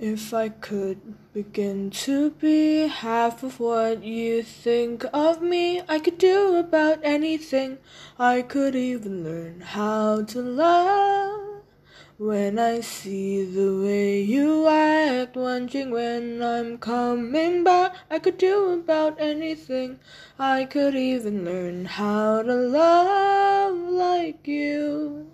If I could begin to be half of what you think of me, I could do about anything. I could even learn how to love. When I see the way you act, wondering when I'm coming back, I could do about anything. I could even learn how to love like you.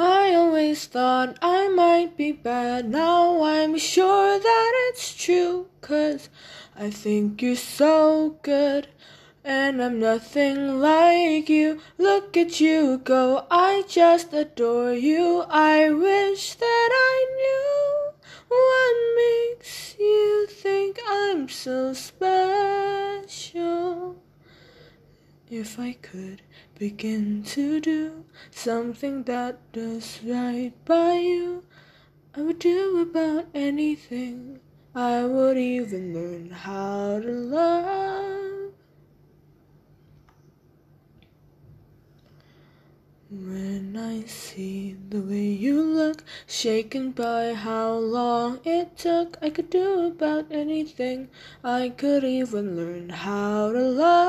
I always thought I might be bad, now I'm sure that it's true. Cause I think you're so good, and I'm nothing like you. Look at you go, I just adore you. I wish that I knew what makes you think I'm so special. If I could begin to do something that does right by you, I would do about anything. I would even learn how to love. When I see the way you look, shaken by how long it took, I could do about anything. I could even learn how to love